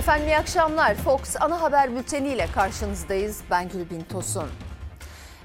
Efendim iyi akşamlar. Fox ana haber bülteniyle karşınızdayız. Ben Gülbin Tosun.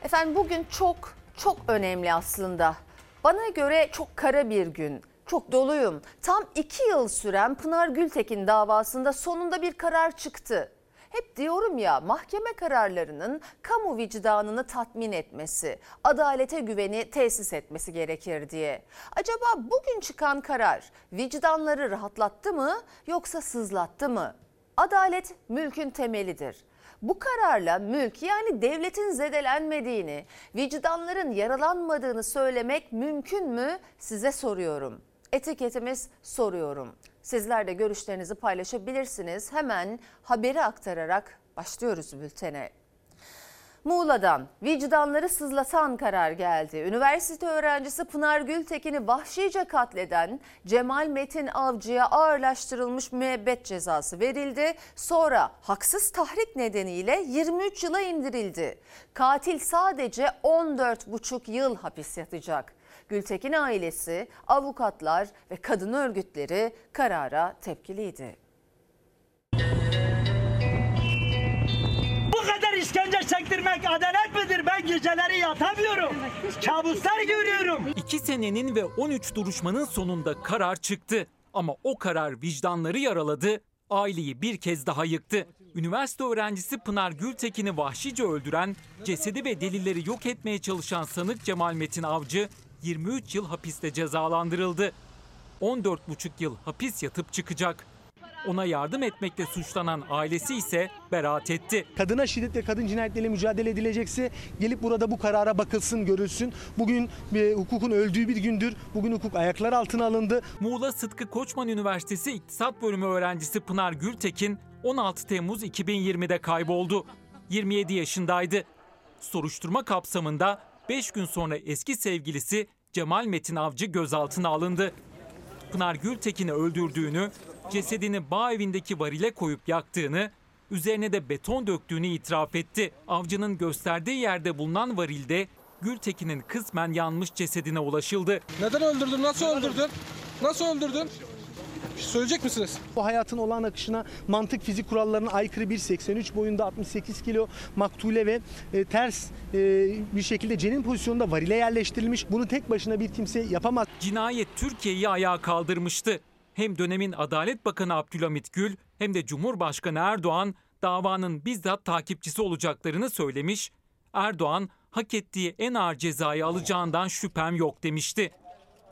Efendim bugün çok çok önemli aslında. Bana göre çok kara bir gün. Çok doluyum. Tam iki yıl süren Pınar Gültekin davasında sonunda bir karar çıktı. Hep diyorum ya mahkeme kararlarının kamu vicdanını tatmin etmesi, adalete güveni tesis etmesi gerekir diye. Acaba bugün çıkan karar vicdanları rahatlattı mı yoksa sızlattı mı? Adalet mülkün temelidir. Bu kararla mülk yani devletin zedelenmediğini, vicdanların yaralanmadığını söylemek mümkün mü size soruyorum. Etiketimiz soruyorum. Sizler de görüşlerinizi paylaşabilirsiniz. Hemen haberi aktararak başlıyoruz bültene. Muğla'dan vicdanları sızlatan karar geldi. Üniversite öğrencisi Pınar Gültekin'i vahşice katleden Cemal Metin Avcı'ya ağırlaştırılmış müebbet cezası verildi. Sonra haksız tahrik nedeniyle 23 yıla indirildi. Katil sadece 14,5 yıl hapis yatacak. Gültekin ailesi, avukatlar ve kadın örgütleri karara tepkiliydi. İşkence çektirmek adalet midir? Ben geceleri yatamıyorum. Kabuslar görüyorum. 2 senenin ve 13 duruşmanın sonunda karar çıktı. Ama o karar vicdanları yaraladı, aileyi bir kez daha yıktı. Üniversite öğrencisi Pınar Gültekin'i vahşice öldüren, cesedi ve delilleri yok etmeye çalışan sanık Cemal Metin Avcı 23 yıl hapiste cezalandırıldı. 14,5 yıl hapis yatıp çıkacak. Ona yardım etmekle suçlanan ailesi ise beraat etti. Kadına şiddet ve kadın cinayetleriyle mücadele edilecekse gelip burada bu karara bakılsın, görülsün. Bugün e, hukukun öldüğü bir gündür. Bugün hukuk ayaklar altına alındı. Muğla Sıtkı Koçman Üniversitesi İktisat Bölümü öğrencisi Pınar Gültekin 16 Temmuz 2020'de kayboldu. 27 yaşındaydı. Soruşturma kapsamında 5 gün sonra eski sevgilisi Cemal Metin Avcı gözaltına alındı. Pınar Gültekin'i öldürdüğünü, cesedini bağ evindeki varile koyup yaktığını, üzerine de beton döktüğünü itiraf etti. Avcının gösterdiği yerde bulunan varilde Gültekin'in kısmen yanmış cesedine ulaşıldı. Neden öldürdün? Nasıl öldürdün? Nasıl öldürdün? Şey söyleyecek misiniz? Bu hayatın olağan akışına mantık fizik kurallarına aykırı 1.83 boyunda 68 kilo maktule ve e, ters e, bir şekilde cenin pozisyonunda varile yerleştirilmiş. Bunu tek başına bir kimse yapamaz. Cinayet Türkiye'yi ayağa kaldırmıştı. Hem dönemin Adalet Bakanı Abdülhamit Gül hem de Cumhurbaşkanı Erdoğan davanın bizzat takipçisi olacaklarını söylemiş. Erdoğan hak ettiği en ağır cezayı alacağından şüphem yok demişti.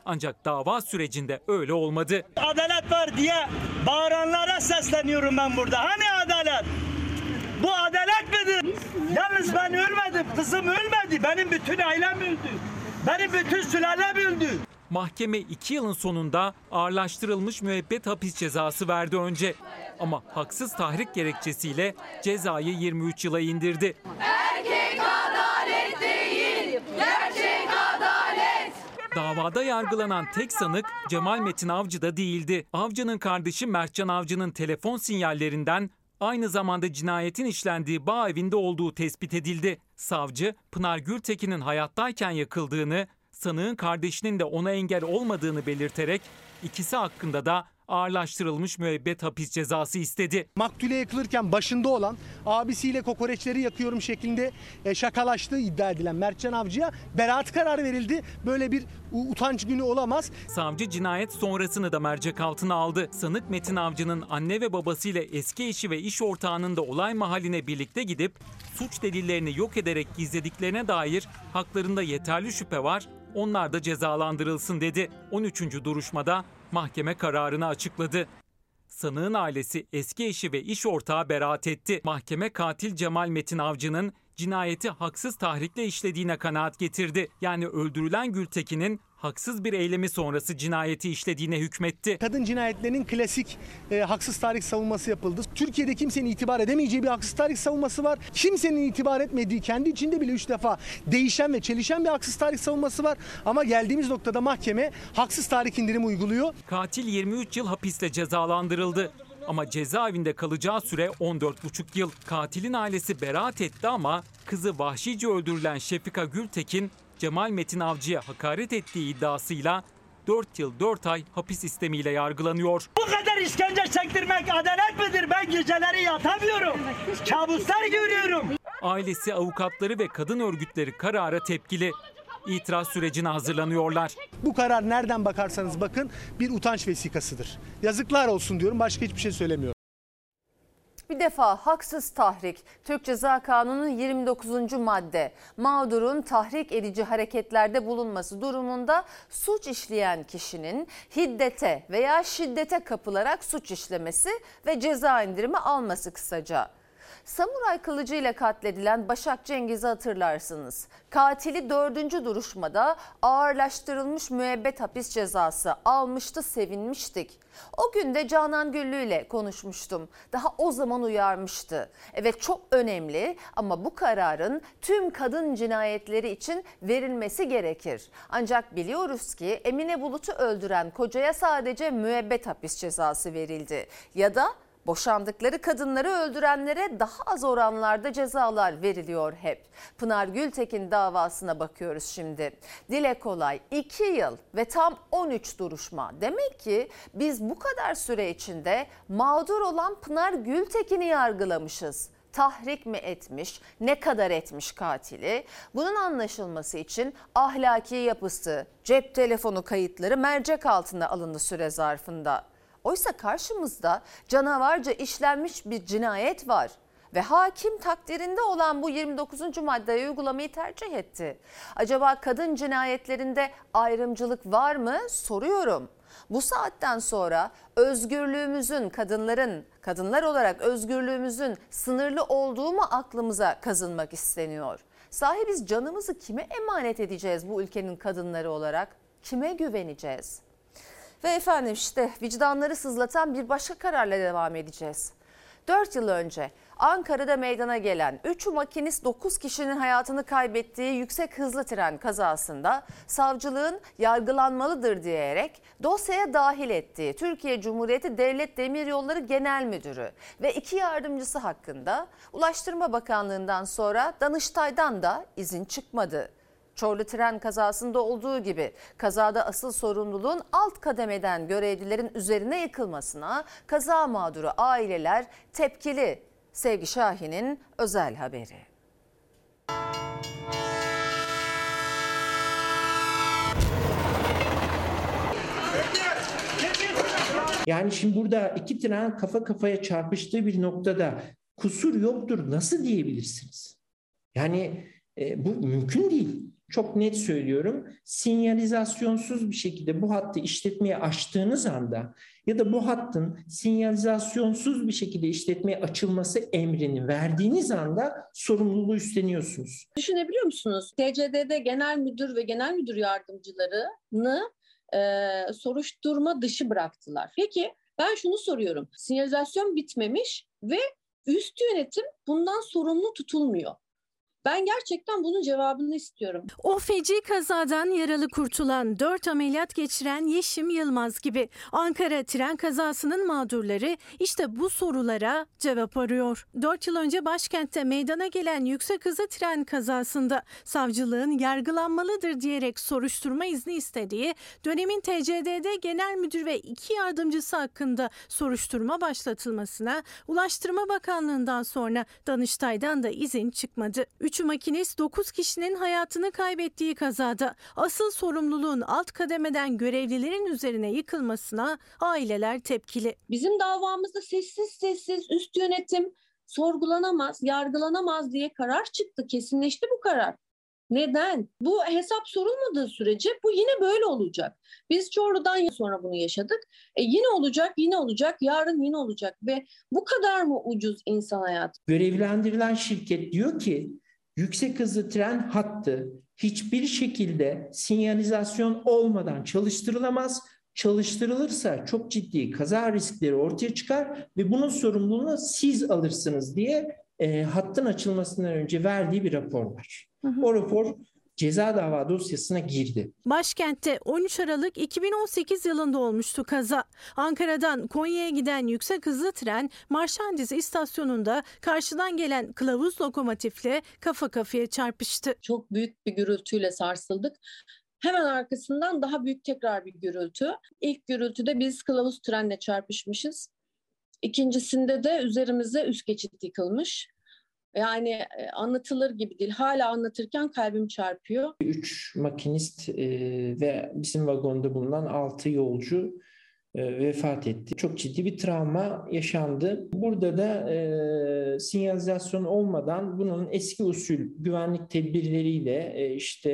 Ancak dava sürecinde öyle olmadı. Adalet var diye bağıranlara sesleniyorum ben burada. Hani adalet? Bu adalet midir? Yalnız ben ölmedim. Kızım ölmedi. Benim bütün ailem öldü. Benim bütün sülalem öldü. Mahkeme 2 yılın sonunda ağırlaştırılmış müebbet hapis cezası verdi önce. Ama haksız tahrik gerekçesiyle cezayı 23 yıla indirdi. Davada yargılanan tek sanık Cemal Metin Avcı da değildi. Avcı'nın kardeşi Mertcan Avcı'nın telefon sinyallerinden aynı zamanda cinayetin işlendiği bağ evinde olduğu tespit edildi. Savcı, Pınar Gültekin'in hayattayken yakıldığını, sanığın kardeşinin de ona engel olmadığını belirterek ikisi hakkında da ağırlaştırılmış müebbet hapis cezası istedi. Maktule yakılırken başında olan abisiyle kokoreçleri yakıyorum şeklinde e, şakalaştığı iddia edilen Mertcan Avcı'ya beraat kararı verildi. Böyle bir utanç günü olamaz. Savcı cinayet sonrasını da mercek altına aldı. Sanık Metin Avcı'nın anne ve babasıyla eski eşi ve iş ortağının da olay mahalline birlikte gidip suç delillerini yok ederek gizlediklerine dair haklarında yeterli şüphe var. Onlar da cezalandırılsın dedi. 13. duruşmada mahkeme kararını açıkladı. Sanığın ailesi eski eşi ve iş ortağı beraat etti. Mahkeme katil Cemal Metin Avcı'nın cinayeti haksız tahrikle işlediğine kanaat getirdi. Yani öldürülen Gültekin'in haksız bir eylemi sonrası cinayeti işlediğine hükmetti. Kadın cinayetlerinin klasik e, haksız tarih savunması yapıldı. Türkiye'de kimsenin itibar edemeyeceği bir haksız tarih savunması var. Kimsenin itibar etmediği kendi içinde bile üç defa değişen ve çelişen bir haksız tarih savunması var. Ama geldiğimiz noktada mahkeme haksız tarih indirimi uyguluyor. Katil 23 yıl hapisle cezalandırıldı. Ama cezaevinde kalacağı süre 14,5 yıl. Katilin ailesi beraat etti ama kızı vahşice öldürülen Şefika Gültekin, Cemal Metin Avcı'ya hakaret ettiği iddiasıyla 4 yıl 4 ay hapis istemiyle yargılanıyor. Bu kadar işkence çektirmek adalet midir? Ben geceleri yatamıyorum. Kabuslar görüyorum. Ailesi, avukatları ve kadın örgütleri karara tepkili. İtiraz sürecine hazırlanıyorlar. Bu karar nereden bakarsanız bakın bir utanç vesikasıdır. Yazıklar olsun diyorum başka hiçbir şey söylemiyorum. Bir defa haksız tahrik, Türk Ceza Kanunu 29. madde mağdurun tahrik edici hareketlerde bulunması durumunda suç işleyen kişinin hiddete veya şiddete kapılarak suç işlemesi ve ceza indirimi alması kısaca. Samuray kılıcı ile katledilen Başak Cengiz'i hatırlarsınız. Katili dördüncü duruşmada ağırlaştırılmış müebbet hapis cezası almıştı, sevinmiştik. O gün de Canan Güllü ile konuşmuştum. Daha o zaman uyarmıştı. Evet çok önemli ama bu kararın tüm kadın cinayetleri için verilmesi gerekir. Ancak biliyoruz ki Emine Bulut'u öldüren kocaya sadece müebbet hapis cezası verildi. Ya da Boşandıkları kadınları öldürenlere daha az oranlarda cezalar veriliyor hep. Pınar Gültekin davasına bakıyoruz şimdi. Dile kolay 2 yıl ve tam 13 duruşma. Demek ki biz bu kadar süre içinde mağdur olan Pınar Gültekin'i yargılamışız tahrik mi etmiş, ne kadar etmiş katili? Bunun anlaşılması için ahlaki yapısı, cep telefonu kayıtları mercek altına alındı süre zarfında. Oysa karşımızda canavarca işlenmiş bir cinayet var ve hakim takdirinde olan bu 29. maddeyi uygulamayı tercih etti. Acaba kadın cinayetlerinde ayrımcılık var mı soruyorum. Bu saatten sonra özgürlüğümüzün kadınların kadınlar olarak özgürlüğümüzün sınırlı olduğu mu aklımıza kazınmak isteniyor? Sahi biz canımızı kime emanet edeceğiz bu ülkenin kadınları olarak? Kime güveneceğiz? Ve efendim işte vicdanları sızlatan bir başka kararla devam edeceğiz. 4 yıl önce Ankara'da meydana gelen 3 makinist 9 kişinin hayatını kaybettiği yüksek hızlı tren kazasında savcılığın yargılanmalıdır diyerek dosyaya dahil ettiği Türkiye Cumhuriyeti Devlet Demiryolları Genel Müdürü ve iki yardımcısı hakkında Ulaştırma Bakanlığı'ndan sonra Danıştay'dan da izin çıkmadı. Çorlu tren kazasında olduğu gibi kazada asıl sorumluluğun alt kademeden görevlilerin üzerine yıkılmasına kaza mağduru aileler tepkili. Sevgi Şahin'in özel haberi. Yani şimdi burada iki tren kafa kafaya çarpıştığı bir noktada kusur yoktur nasıl diyebilirsiniz? Yani e, bu mümkün değil. Çok net söylüyorum. Sinyalizasyonsuz bir şekilde bu hattı işletmeye açtığınız anda ya da bu hattın sinyalizasyonsuz bir şekilde işletmeye açılması emrini verdiğiniz anda sorumluluğu üstleniyorsunuz. Düşünebiliyor musunuz? TCD'de genel müdür ve genel müdür yardımcılarını e, soruşturma dışı bıraktılar. Peki ben şunu soruyorum. Sinyalizasyon bitmemiş ve üst yönetim bundan sorumlu tutulmuyor. Ben gerçekten bunun cevabını istiyorum. O feci kazadan yaralı kurtulan 4 ameliyat geçiren Yeşim Yılmaz gibi Ankara tren kazasının mağdurları işte bu sorulara cevap arıyor. 4 yıl önce başkentte meydana gelen yüksek hızlı tren kazasında savcılığın yargılanmalıdır diyerek soruşturma izni istediği dönemin TCDD Genel Müdür ve iki yardımcısı hakkında soruşturma başlatılmasına Ulaştırma Bakanlığı'ndan sonra Danıştay'dan da izin çıkmadı. 3 makinist 9 kişinin hayatını kaybettiği kazada asıl sorumluluğun alt kademeden görevlilerin üzerine yıkılmasına aileler tepkili. Bizim davamızda sessiz sessiz üst yönetim sorgulanamaz, yargılanamaz diye karar çıktı. Kesinleşti bu karar. Neden? Bu hesap sorulmadığı sürece bu yine böyle olacak. Biz Çorlu'dan sonra bunu yaşadık. E yine olacak, yine olacak, yarın yine olacak ve bu kadar mı ucuz insan hayatı? Görevlendirilen şirket diyor ki yüksek hızlı tren hattı hiçbir şekilde sinyalizasyon olmadan çalıştırılamaz. Çalıştırılırsa çok ciddi kaza riskleri ortaya çıkar ve bunun sorumluluğunu siz alırsınız diye e, hattın açılmasından önce verdiği bir rapor var. Hı hı. O rapor ceza dava dosyasına girdi. Başkentte 13 Aralık 2018 yılında olmuştu kaza. Ankara'dan Konya'ya giden yüksek hızlı tren Marşandiz istasyonunda karşıdan gelen kılavuz lokomotifle kafa kafaya çarpıştı. Çok büyük bir gürültüyle sarsıldık. Hemen arkasından daha büyük tekrar bir gürültü. İlk gürültüde biz kılavuz trenle çarpışmışız. İkincisinde de üzerimize üst geçit yıkılmış. Yani e, anlatılır gibi değil. Hala anlatırken kalbim çarpıyor. Üç makinist e, ve bizim vagonda bulunan altı yolcu e, vefat etti. Çok ciddi bir travma yaşandı. Burada da e, sinyalizasyon olmadan bunun eski usul güvenlik tedbirleriyle e, işte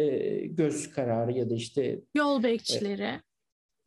göz kararı ya da işte Yol bekçileri.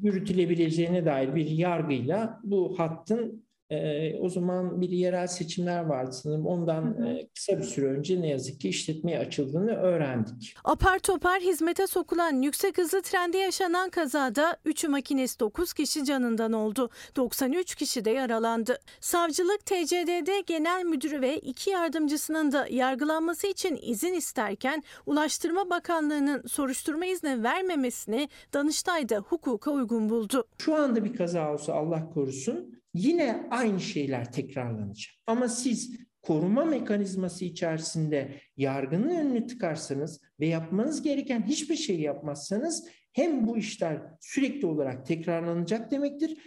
yürütülebileceğine dair bir yargıyla bu hattın e, o zaman bir yerel seçimler vardı sanırım. Ondan e, kısa bir süre önce ne yazık ki işletmeye açıldığını öğrendik. Apar topar hizmete sokulan yüksek hızlı trende yaşanan kazada 3'ü makinist 9 kişi canından oldu. 93 kişi de yaralandı. Savcılık TCDD Genel Müdürü ve iki yardımcısının da yargılanması için izin isterken Ulaştırma Bakanlığı'nın soruşturma izni vermemesini Danıştay'da hukuka uygun buldu. Şu anda bir kaza olsa Allah korusun yine aynı şeyler tekrarlanacak. Ama siz koruma mekanizması içerisinde yargının önünü tıkarsanız ve yapmanız gereken hiçbir şey yapmazsanız hem bu işler sürekli olarak tekrarlanacak demektir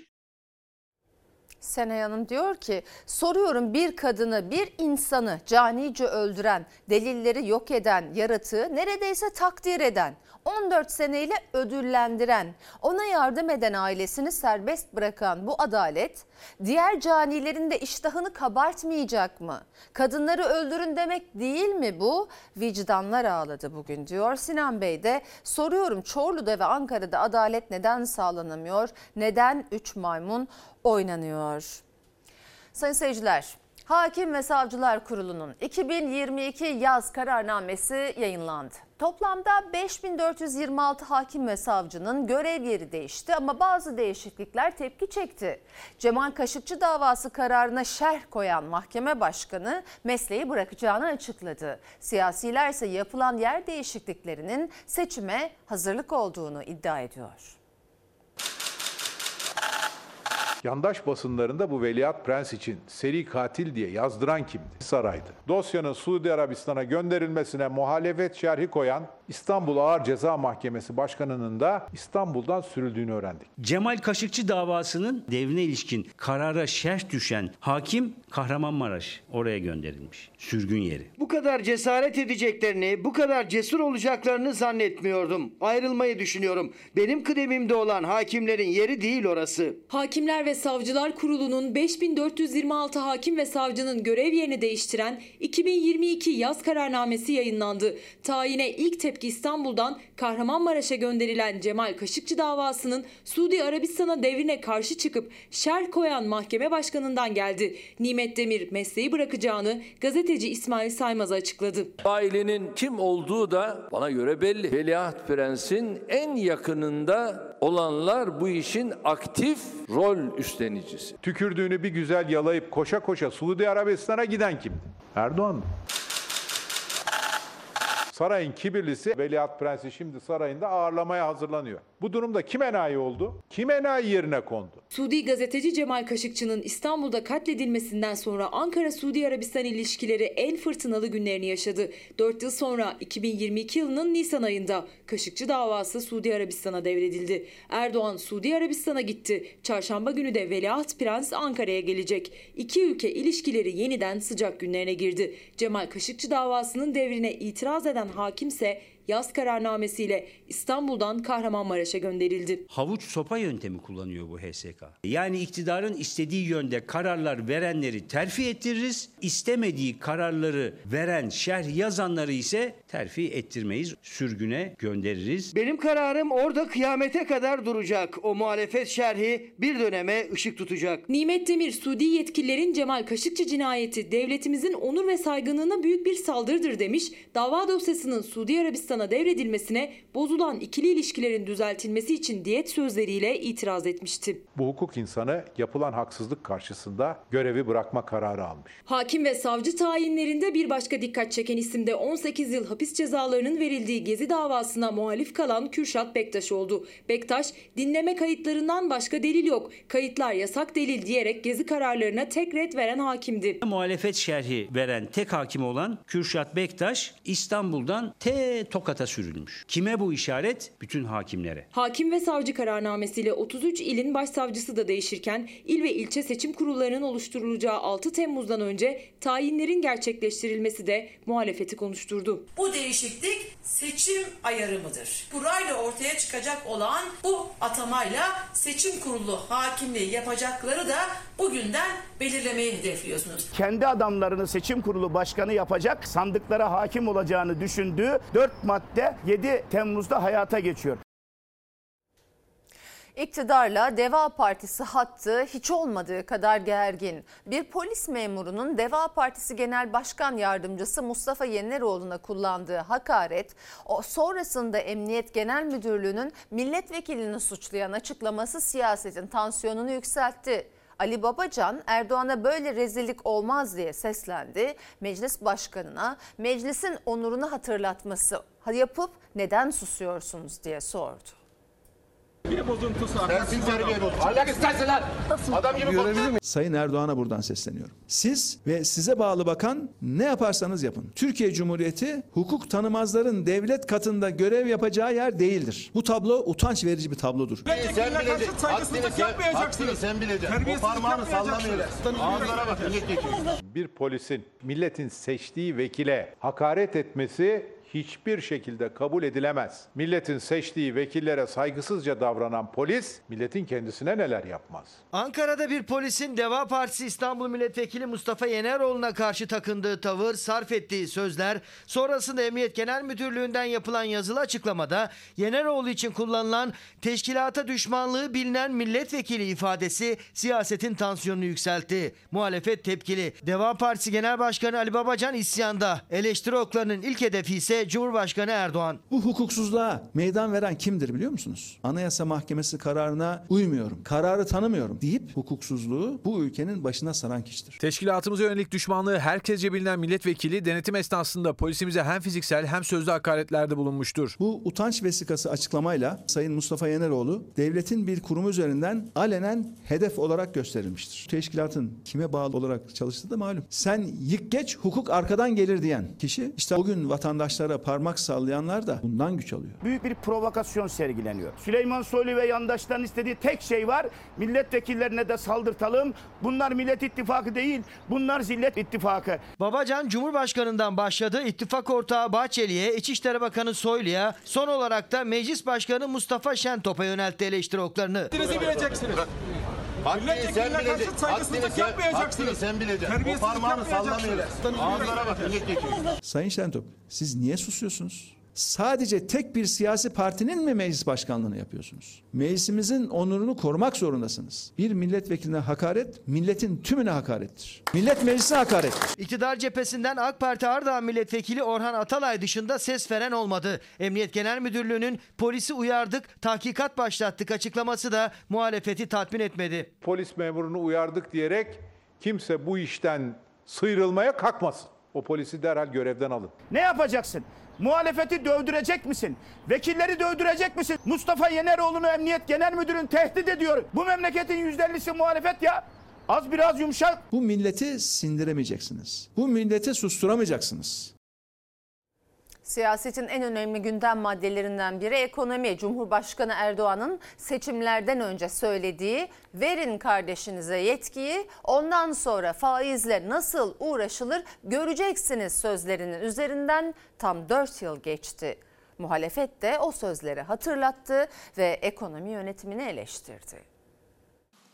Senay Hanım diyor ki soruyorum bir kadını bir insanı canice öldüren delilleri yok eden yaratığı neredeyse takdir eden 14 seneyle ödüllendiren ona yardım eden ailesini serbest bırakan bu adalet diğer canilerin de iştahını kabartmayacak mı? Kadınları öldürün demek değil mi bu? Vicdanlar ağladı bugün diyor. Sinan Bey de soruyorum Çorlu'da ve Ankara'da adalet neden sağlanamıyor? Neden 3 maymun oynanıyor? Sayın seyirciler, Hakim ve Savcılar Kurulu'nun 2022 yaz kararnamesi yayınlandı. Toplamda 5426 hakim ve savcının görev yeri değişti ama bazı değişiklikler tepki çekti. Cemal Kaşıkçı davası kararına şerh koyan mahkeme başkanı mesleği bırakacağını açıkladı. Siyasiler ise yapılan yer değişikliklerinin seçime hazırlık olduğunu iddia ediyor. Yandaş basınlarında bu Veliaht Prens için seri katil diye yazdıran kimdi? Saraydı. Dosyanın Suudi Arabistan'a gönderilmesine muhalefet şerhi koyan İstanbul Ağır Ceza Mahkemesi Başkanı'nın da İstanbul'dan sürüldüğünü öğrendik. Cemal Kaşıkçı davasının devrine ilişkin karara şerh düşen hakim Kahramanmaraş oraya gönderilmiş. Sürgün yeri. Bu kadar cesaret edeceklerini, bu kadar cesur olacaklarını zannetmiyordum. Ayrılmayı düşünüyorum. Benim kıdemimde olan hakimlerin yeri değil orası. Hakimler ve Savcılar Kurulu'nun 5426 hakim ve savcının görev yerini değiştiren 2022 yaz kararnamesi yayınlandı. Tayine ilk tepki İstanbul'dan Kahramanmaraş'a gönderilen Cemal Kaşıkçı davasının Suudi Arabistan'a devrine karşı çıkıp şerh koyan mahkeme başkanından geldi. Nimet Demir mesleği bırakacağını gazeteci İsmail Saymaz'a açıkladı. Ailenin kim olduğu da bana göre belli. Veliaht Prens'in en yakınında olanlar bu işin aktif rol üstlenicisi. Tükürdüğünü bir güzel yalayıp koşa koşa Suudi Arabistan'a giden kimdi? Erdoğan. Sarayın kibirlisi Veliaht Prensi şimdi sarayında ağırlamaya hazırlanıyor. Bu durumda kim enayi oldu? Kim enayi yerine kondu? Suudi gazeteci Cemal Kaşıkçı'nın İstanbul'da katledilmesinden sonra Ankara-Suudi Arabistan ilişkileri en fırtınalı günlerini yaşadı. 4 yıl sonra 2022 yılının Nisan ayında Kaşıkçı davası Suudi Arabistan'a devredildi. Erdoğan Suudi Arabistan'a gitti. Çarşamba günü de Veliaht Prens Ankara'ya gelecek. İki ülke ilişkileri yeniden sıcak günlerine girdi. Cemal Kaşıkçı davasının devrine itiraz eden hakimse yaz kararnamesiyle İstanbul'dan Kahramanmaraş'a gönderildi. Havuç sopa yöntemi kullanıyor bu HSK. Yani iktidarın istediği yönde kararlar verenleri terfi ettiririz. istemediği kararları veren şerh yazanları ise terfi ettirmeyiz. Sürgüne göndeririz. Benim kararım orada kıyamete kadar duracak. O muhalefet şerhi bir döneme ışık tutacak. Nimet Demir, Suudi yetkililerin Cemal Kaşıkçı cinayeti devletimizin onur ve saygınlığına büyük bir saldırıdır demiş. Dava dosyasının Suudi Arabistan'a devredilmesine bozulan ikili ilişkilerin düzeltilmesi için diyet sözleriyle itiraz etmişti. Bu hukuk insanı yapılan haksızlık karşısında görevi bırakma kararı almış. Hakim ve savcı tayinlerinde bir başka dikkat çeken isim de 18 yıl hapis cezalarının verildiği Gezi davasına muhalif kalan Kürşat Bektaş oldu. Bektaş, dinleme kayıtlarından başka delil yok. Kayıtlar yasak delil diyerek Gezi kararlarına tek red veren hakimdi. Muhalefet şerhi veren tek hakim olan Kürşat Bektaş İstanbul'dan T tokata sürülmüş. Kime bu işaret? Bütün hakimlere. Hakim ve savcı kararnamesiyle 33 ilin başsavcısı da değişirken il ve ilçe seçim kurullarının oluşturulacağı 6 Temmuz'dan önce tayinlerin gerçekleştirilmesi de muhalefeti konuşturdu. Bu değişiklik seçim ayarımıdır. Burayla ortaya çıkacak olan bu atamayla seçim kurulu hakimliği yapacakları da bugünden belirlemeyi hedefliyorsunuz. kendi adamlarını seçim kurulu başkanı yapacak, sandıklara hakim olacağını düşündüğü 4 madde 7 Temmuz'da hayata geçiyor. İktidarla Deva Partisi hattı hiç olmadığı kadar gergin. Bir polis memurunun Deva Partisi Genel Başkan Yardımcısı Mustafa Yeneroğlu'na kullandığı hakaret, o sonrasında Emniyet Genel Müdürlüğü'nün milletvekilini suçlayan açıklaması siyasetin tansiyonunu yükseltti. Ali Babacan Erdoğan'a böyle rezillik olmaz diye seslendi. Meclis başkanına meclisin onurunu hatırlatması yapıp neden susuyorsunuz diye sordu. Bir bozuntusu Sensin terbiye bozuntusu. Ahlak istersin lan. Adam gibi konuş. Sayın Erdoğan'a buradan sesleniyorum. Siz ve size bağlı bakan ne yaparsanız yapın. Türkiye Cumhuriyeti hukuk tanımazların devlet katında görev yapacağı yer değildir. Bu tablo utanç verici bir tablodur. Sen bileceksin. Saygısızlık yapmayacaksınız. Sen bileceksin. O parmağını sallamayacaksın. Ağızlara bak. Bir polisin milletin seçtiği vekile hakaret etmesi hiçbir şekilde kabul edilemez. Milletin seçtiği vekillere saygısızca davranan polis milletin kendisine neler yapmaz. Ankara'da bir polisin Deva Partisi İstanbul Milletvekili Mustafa Yeneroğlu'na karşı takındığı tavır, sarf ettiği sözler, sonrasında Emniyet Genel Müdürlüğü'nden yapılan yazılı açıklamada Yeneroğlu için kullanılan teşkilata düşmanlığı bilinen milletvekili ifadesi siyasetin tansiyonunu yükseltti. Muhalefet tepkili. Deva Partisi Genel Başkanı Ali Babacan isyanda. Eleştiri oklarının ilk hedefi ise Cumhurbaşkanı Erdoğan. Bu hukuksuzluğa meydan veren kimdir biliyor musunuz? Anayasa Mahkemesi kararına uymuyorum, kararı tanımıyorum deyip hukuksuzluğu bu ülkenin başına saran kişidir. Teşkilatımıza yönelik düşmanlığı herkesce bilinen milletvekili denetim esnasında polisimize hem fiziksel hem sözlü hakaretlerde bulunmuştur. Bu utanç vesikası açıklamayla Sayın Mustafa Yeneroğlu devletin bir kurumu üzerinden alenen hedef olarak gösterilmiştir. Teşkilatın kime bağlı olarak çalıştığı da malum. Sen yık geç hukuk arkadan gelir diyen kişi işte o gün vatandaşlara parmak sallayanlar da bundan güç alıyor. Büyük bir provokasyon sergileniyor. Süleyman Soylu ve yandaşların istediği tek şey var. Milletvekillerine de saldırtalım. Bunlar Millet İttifakı değil. Bunlar Zillet İttifakı. Babacan Cumhurbaşkanı'ndan başladı. İttifak ortağı Bahçeli'ye, İçişleri Bakanı Soylu'ya, son olarak da Meclis Başkanı Mustafa Şentop'a yöneltti eleştiri oklarını. Sizi bileceksiniz. Milletvekiline karşı saygısızlık yapmayacaksınız. Sen bileceksin. O parmağını sallamayacaksın. Ağızlara bak. Milletvekili. Sayın Şentop siz niye susuyorsunuz? Sadece tek bir siyasi partinin mi meclis başkanlığını yapıyorsunuz? Meclisimizin onurunu korumak zorundasınız. Bir milletvekiline hakaret, milletin tümüne hakarettir. Millet meclisine hakarettir. İktidar cephesinden AK Parti Ardahan Milletvekili Orhan Atalay dışında ses veren olmadı. Emniyet Genel Müdürlüğü'nün polisi uyardık, tahkikat başlattık açıklaması da muhalefeti tatmin etmedi. Polis memurunu uyardık diyerek kimse bu işten sıyrılmaya kalkmasın. O polisi derhal görevden alın. Ne yapacaksın? Muhalefeti dövdürecek misin? Vekilleri dövdürecek misin? Mustafa Yeneroğlu'nu Emniyet Genel Müdürün tehdit ediyor. Bu memleketin %50'si muhalefet ya. Az biraz yumuşak. Bu milleti sindiremeyeceksiniz. Bu milleti susturamayacaksınız. Siyasetin en önemli gündem maddelerinden biri ekonomi. Cumhurbaşkanı Erdoğan'ın seçimlerden önce söylediği verin kardeşinize yetkiyi ondan sonra faizle nasıl uğraşılır göreceksiniz sözlerinin üzerinden tam 4 yıl geçti. Muhalefet de o sözleri hatırlattı ve ekonomi yönetimini eleştirdi.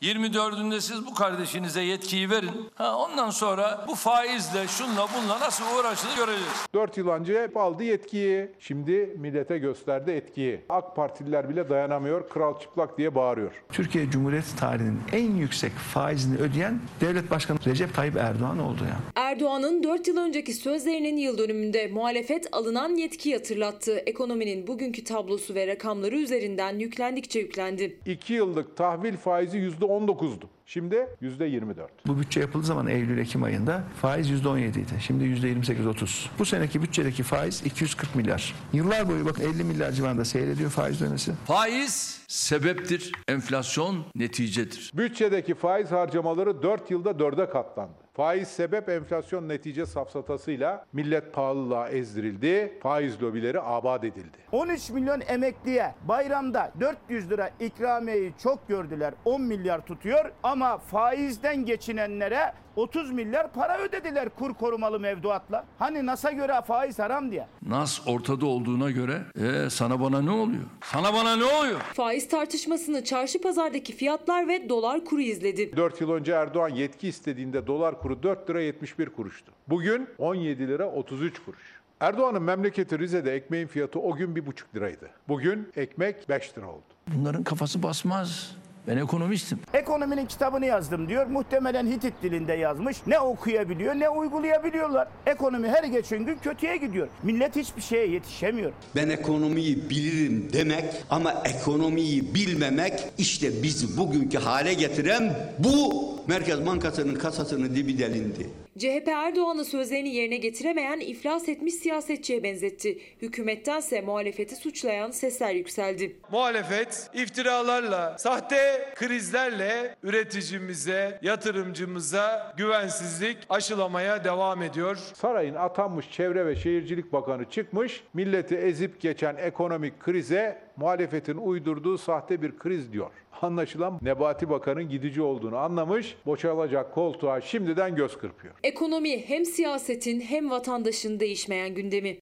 24'ünde siz bu kardeşinize yetkiyi verin. Ha, ondan sonra bu faizle şunla bunla nasıl uğraşılır göreceğiz. 4 yıl önce hep aldı yetkiyi. Şimdi millete gösterdi etkiyi. AK Partililer bile dayanamıyor. Kral çıplak diye bağırıyor. Türkiye Cumhuriyeti tarihinin en yüksek faizini ödeyen devlet başkanı Recep Tayyip Erdoğan oldu ya. Erdoğan'ın 4 yıl önceki sözlerinin yıl dönümünde muhalefet alınan yetkiyi hatırlattı. Ekonominin bugünkü tablosu ve rakamları üzerinden yüklendikçe yüklendi. 2 yıllık tahvil faizi %19'du. Şimdi %24. Bu bütçe yapıldığı zaman Eylül-Ekim ayında faiz %17 idi. Şimdi %28-30. Bu seneki bütçedeki faiz 240 milyar. Yıllar boyu bakın 50 milyar civarında seyrediyor faiz dönesi. Faiz sebeptir, enflasyon neticedir. Bütçedeki faiz harcamaları 4 yılda 4'e katlandı. Faiz sebep enflasyon netice safsatasıyla millet pahalılığa ezdirildi, faiz lobileri abad edildi. 13 milyon emekliye bayramda 400 lira ikramiyeyi çok gördüler. 10 milyar tutuyor ama faizden geçinenlere 30 milyar para ödediler kur korumalı mevduatla. Hani NAS'a göre faiz haram diye. Nas ortada olduğuna göre e, sana bana ne oluyor? Sana bana ne oluyor? Faiz tartışmasını çarşı pazardaki fiyatlar ve dolar kuru izledi. 4 yıl önce Erdoğan yetki istediğinde dolar kuru 4 lira 71 kuruştu. Bugün 17 lira 33 kuruş. Erdoğan'ın memleketi Rize'de ekmeğin fiyatı o gün 1,5 liraydı. Bugün ekmek 5 lira oldu. Bunların kafası basmaz. Ben ekonomistim. Ekonominin kitabını yazdım diyor. Muhtemelen Hitit dilinde yazmış. Ne okuyabiliyor ne uygulayabiliyorlar. Ekonomi her geçen gün kötüye gidiyor. Millet hiçbir şeye yetişemiyor. Ben ekonomiyi bilirim demek ama ekonomiyi bilmemek işte bizi bugünkü hale getiren bu Merkez Bankası'nın kasasının dibi delindi. CHP Erdoğan'ın sözlerini yerine getiremeyen iflas etmiş siyasetçiye benzetti. Hükümettense muhalefeti suçlayan sesler yükseldi. Muhalefet iftiralarla, sahte krizlerle üreticimize, yatırımcımıza güvensizlik aşılamaya devam ediyor. Sarayın atanmış Çevre ve Şehircilik Bakanı çıkmış, milleti ezip geçen ekonomik krize muhalefetin uydurduğu sahte bir kriz diyor. Anlaşılan Nebati Bakan'ın gidici olduğunu anlamış, boşalacak koltuğa şimdiden göz kırpıyor. Ekonomi hem siyasetin hem vatandaşın değişmeyen gündemi.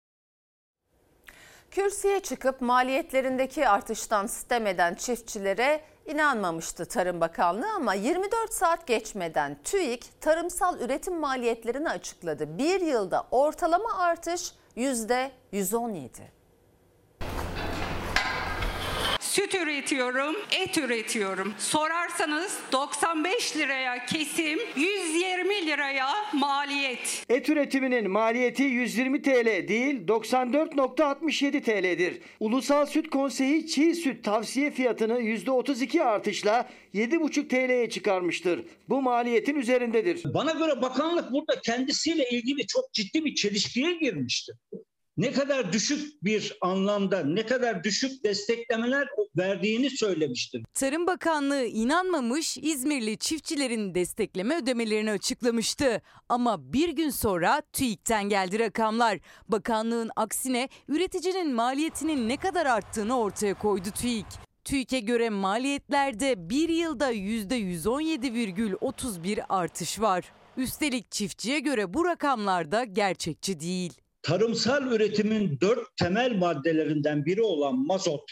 Kürsüye çıkıp maliyetlerindeki artıştan sitem eden çiftçilere inanmamıştı Tarım Bakanlığı ama 24 saat geçmeden TÜİK tarımsal üretim maliyetlerini açıkladı. Bir yılda ortalama artış %117. Süt üretiyorum, et üretiyorum. Sorarsanız 95 liraya kesim, 120 liraya maliyet. Et üretiminin maliyeti 120 TL değil 94.67 TL'dir. Ulusal Süt Konseyi çiğ süt tavsiye fiyatını %32 artışla 7,5 TL'ye çıkarmıştır. Bu maliyetin üzerindedir. Bana göre bakanlık burada kendisiyle ilgili çok ciddi bir çelişkiye girmişti. Ne kadar düşük bir anlamda, ne kadar düşük desteklemeler verdiğini söylemiştir. Tarım Bakanlığı inanmamış, İzmirli çiftçilerin destekleme ödemelerini açıklamıştı. Ama bir gün sonra TÜİK'ten geldi rakamlar. Bakanlığın aksine üreticinin maliyetinin ne kadar arttığını ortaya koydu TÜİK. TÜİK'e göre maliyetlerde bir yılda %117,31 artış var. Üstelik çiftçiye göre bu rakamlar da gerçekçi değil. Tarımsal üretimin dört temel maddelerinden biri olan mazot,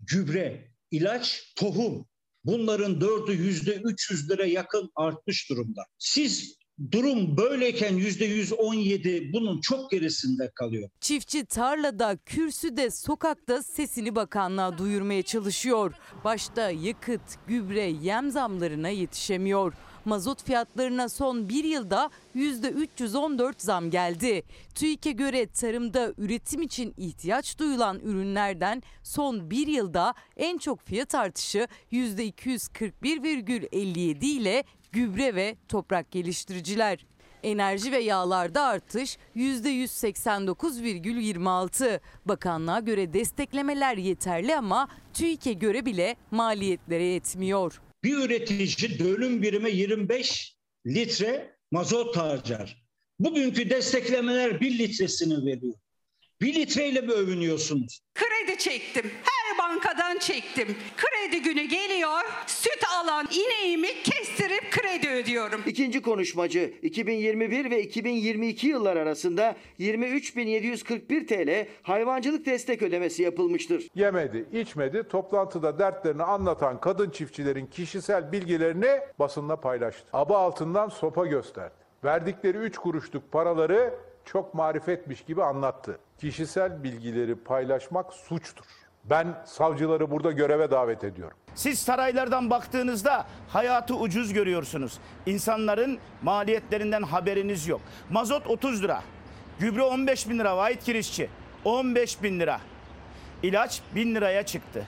gübre, ilaç, tohum bunların dördü yüzde 300 lira yakın artmış durumda. Siz durum böyleyken yüzde 117 bunun çok gerisinde kalıyor. Çiftçi tarlada, kürsüde, sokakta sesini bakanlığa duyurmaya çalışıyor. Başta yakıt, gübre, yem zamlarına yetişemiyor. Mazot fiyatlarına son bir yılda %314 zam geldi. TÜİK'e göre tarımda üretim için ihtiyaç duyulan ürünlerden son bir yılda en çok fiyat artışı %241,57 ile gübre ve toprak geliştiriciler. Enerji ve yağlarda artış %189,26. Bakanlığa göre desteklemeler yeterli ama TÜİK'e göre bile maliyetlere yetmiyor. Bir üretici dönüm birime 25 litre mazot harcar. Bugünkü desteklemeler 1 litresini veriyor. 1 litreyle mi övünüyorsunuz? Kredi çektim. Her bankadan çektim. Kredi günü geliyor. Süt alan ineğimi kestirip kredi ödüyorum. İkinci konuşmacı 2021 ve 2022 yıllar arasında 23.741 TL hayvancılık destek ödemesi yapılmıştır. Yemedi, içmedi, toplantıda dertlerini anlatan kadın çiftçilerin kişisel bilgilerini basınla paylaştı. Aba altından sopa gösterdi. Verdikleri 3 kuruşluk paraları çok marifetmiş gibi anlattı. Kişisel bilgileri paylaşmak suçtur. Ben savcıları burada göreve davet ediyorum. Siz saraylardan baktığınızda hayatı ucuz görüyorsunuz. İnsanların maliyetlerinden haberiniz yok. Mazot 30 lira. Gübre 15 bin lira vahit kirişçi. 15 bin lira. İlaç 1000 liraya çıktı.